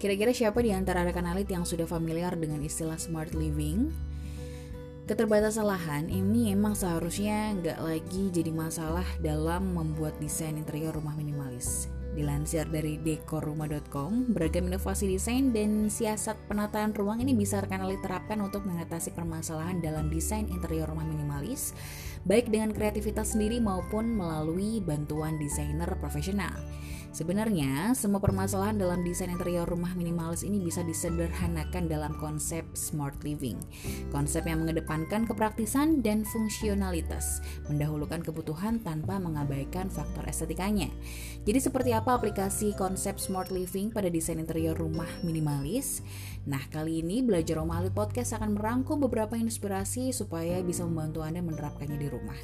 Kira-kira siapa di antara rekan alit yang sudah familiar dengan istilah smart living? Keterbatasan lahan ini emang seharusnya nggak lagi jadi masalah dalam membuat desain interior rumah minimalis. Dilansir dari dekorrumah.com, beragam inovasi desain dan siasat penataan ruang ini bisa rekan alit terapkan untuk mengatasi permasalahan dalam desain interior rumah minimalis, baik dengan kreativitas sendiri maupun melalui bantuan desainer profesional. Sebenarnya, semua permasalahan dalam desain interior rumah minimalis ini bisa disederhanakan dalam konsep smart living. Konsep yang mengedepankan kepraktisan dan fungsionalitas, mendahulukan kebutuhan tanpa mengabaikan faktor estetikanya. Jadi seperti apa aplikasi konsep smart living pada desain interior rumah minimalis? Nah, kali ini Belajar Romali Podcast akan merangkum beberapa inspirasi supaya bisa membantu Anda menerapkannya di rumah.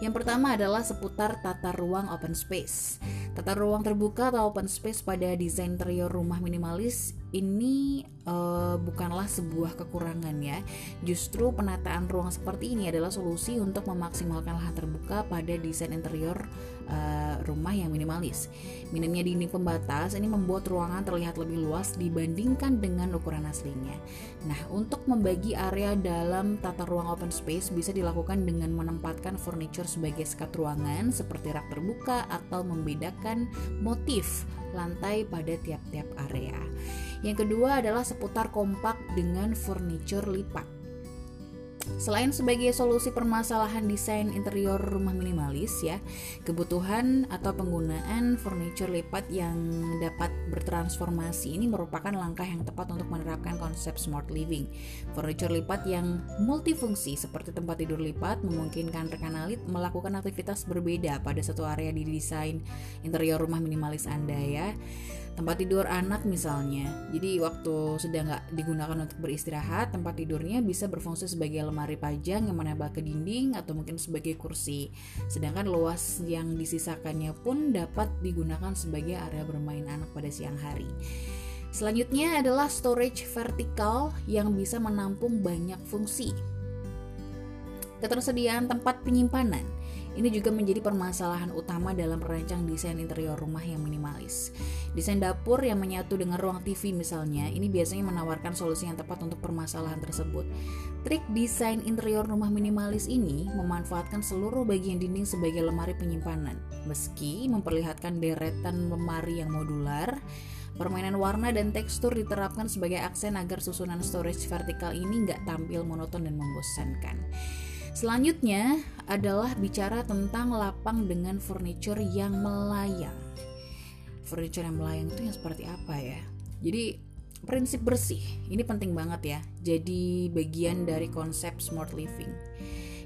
Yang pertama adalah seputar tata ruang open space. Tata ruang terbuka atau open space pada desain interior rumah minimalis ini uh, bukanlah sebuah kekurangan ya. Justru penataan ruang seperti ini adalah solusi untuk memaksimalkan lahan terbuka pada desain interior uh, rumah yang minimalis. Minimnya dinding pembatas ini membuat ruangan terlihat lebih luas dibandingkan dengan ukuran aslinya. Nah, untuk membagi area dalam tata ruang open space bisa dilakukan dengan menempatkan furniture sebagai sekat ruangan seperti rak terbuka atau membedakan motif lantai pada tiap-tiap area. Yang kedua adalah seputar kompak dengan furniture lipat. Selain sebagai solusi permasalahan desain interior rumah minimalis ya, kebutuhan atau penggunaan furniture lipat yang dapat bertransformasi ini merupakan langkah yang tepat untuk menerapkan konsep smart living. Furniture lipat yang multifungsi seperti tempat tidur lipat memungkinkan rekan alit melakukan aktivitas berbeda pada satu area di desain interior rumah minimalis Anda ya tempat tidur anak misalnya. Jadi waktu sudah nggak digunakan untuk beristirahat, tempat tidurnya bisa berfungsi sebagai lemari pajang yang menempel ke dinding atau mungkin sebagai kursi. Sedangkan luas yang disisakannya pun dapat digunakan sebagai area bermain anak pada siang hari. Selanjutnya adalah storage vertikal yang bisa menampung banyak fungsi. Ketersediaan tempat penyimpanan ini juga menjadi permasalahan utama dalam merancang desain interior rumah yang minimalis. Desain dapur yang menyatu dengan ruang TV misalnya, ini biasanya menawarkan solusi yang tepat untuk permasalahan tersebut. Trik desain interior rumah minimalis ini memanfaatkan seluruh bagian dinding sebagai lemari penyimpanan. Meski memperlihatkan deretan lemari yang modular, Permainan warna dan tekstur diterapkan sebagai aksen agar susunan storage vertikal ini nggak tampil monoton dan membosankan. Selanjutnya adalah bicara tentang lapang dengan furniture yang melayang. Furniture yang melayang itu yang seperti apa ya? Jadi prinsip bersih ini penting banget ya. Jadi bagian dari konsep smart living.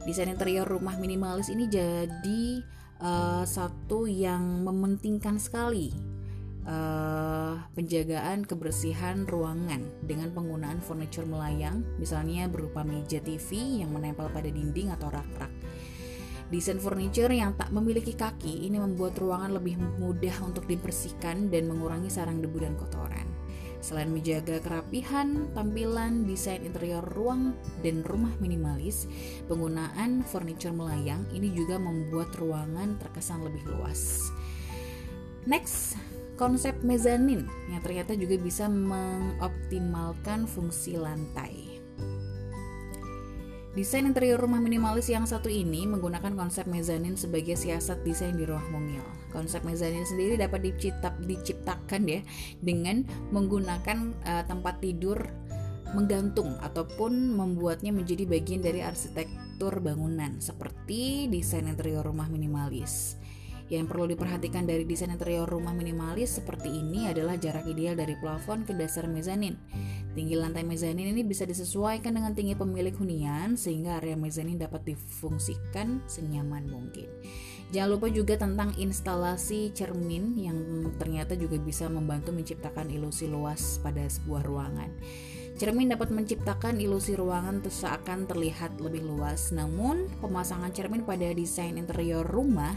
Desain interior rumah minimalis ini jadi uh, satu yang mementingkan sekali uh, penjagaan kebersihan ruangan dengan penggunaan furniture melayang, misalnya berupa meja TV yang menempel pada dinding atau rak-rak. Desain furniture yang tak memiliki kaki ini membuat ruangan lebih mudah untuk dibersihkan dan mengurangi sarang debu dan kotoran. Selain menjaga kerapihan, tampilan, desain interior ruang dan rumah minimalis, penggunaan furniture melayang ini juga membuat ruangan terkesan lebih luas. Next, konsep mezanin yang ternyata juga bisa mengoptimalkan fungsi lantai. Desain interior rumah minimalis yang satu ini menggunakan konsep mezanin sebagai siasat desain di ruang mungil. Konsep mezanin sendiri dapat diciptak, diciptakan ya dengan menggunakan uh, tempat tidur menggantung ataupun membuatnya menjadi bagian dari arsitektur bangunan seperti desain interior rumah minimalis. Yang perlu diperhatikan dari desain interior rumah minimalis seperti ini adalah jarak ideal dari plafon ke dasar mezanin. Tinggi lantai mezanin ini bisa disesuaikan dengan tinggi pemilik hunian sehingga area mezanin dapat difungsikan senyaman mungkin. Jangan lupa juga tentang instalasi cermin yang ternyata juga bisa membantu menciptakan ilusi luas pada sebuah ruangan. Cermin dapat menciptakan ilusi ruangan seakan terlihat lebih luas, namun pemasangan cermin pada desain interior rumah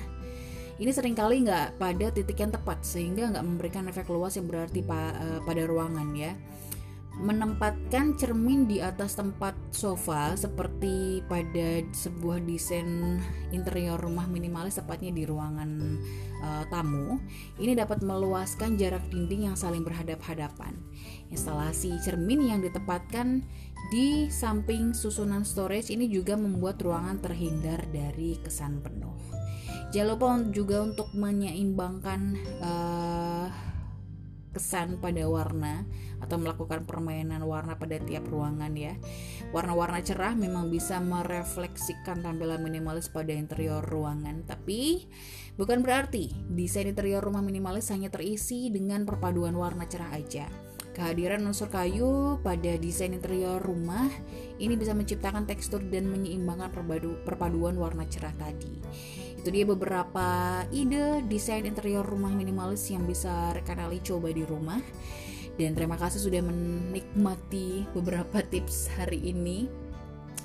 ini sering kali nggak pada titik yang tepat sehingga nggak memberikan efek luas yang berarti pa, uh, pada ruangan ya menempatkan cermin di atas tempat sofa seperti pada sebuah desain interior rumah minimalis tepatnya di ruangan uh, tamu ini dapat meluaskan jarak dinding yang saling berhadap-hadapan. Instalasi cermin yang ditempatkan di samping susunan storage ini juga membuat ruangan terhindar dari kesan penuh. Jangan lupa juga untuk menyeimbangkan uh, kesan pada warna atau melakukan permainan warna pada tiap ruangan ya. Warna-warna cerah memang bisa merefleksikan tampilan minimalis pada interior ruangan, tapi bukan berarti desain interior rumah minimalis hanya terisi dengan perpaduan warna cerah aja. Kehadiran unsur kayu pada desain interior rumah ini bisa menciptakan tekstur dan menyeimbangkan perpadu, perpaduan warna cerah tadi. Itu dia beberapa ide desain interior rumah minimalis yang bisa rekan Ali coba di rumah. Dan terima kasih sudah menikmati beberapa tips hari ini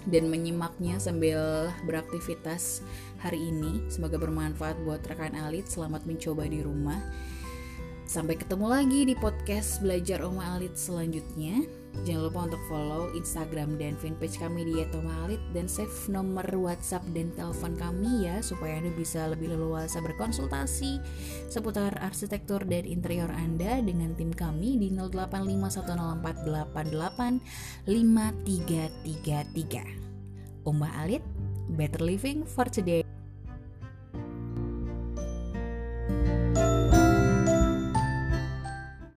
dan menyimaknya sambil beraktivitas hari ini. Semoga bermanfaat buat rekan Alit. Selamat mencoba di rumah. Sampai ketemu lagi di podcast Belajar Oma Alit selanjutnya. Jangan lupa untuk follow Instagram dan fanpage kami di Oma Alit dan save nomor WhatsApp dan telepon kami ya supaya Anda bisa lebih leluasa berkonsultasi seputar arsitektur dan interior Anda dengan tim kami di 085104885333. Oma Alit, better living for today.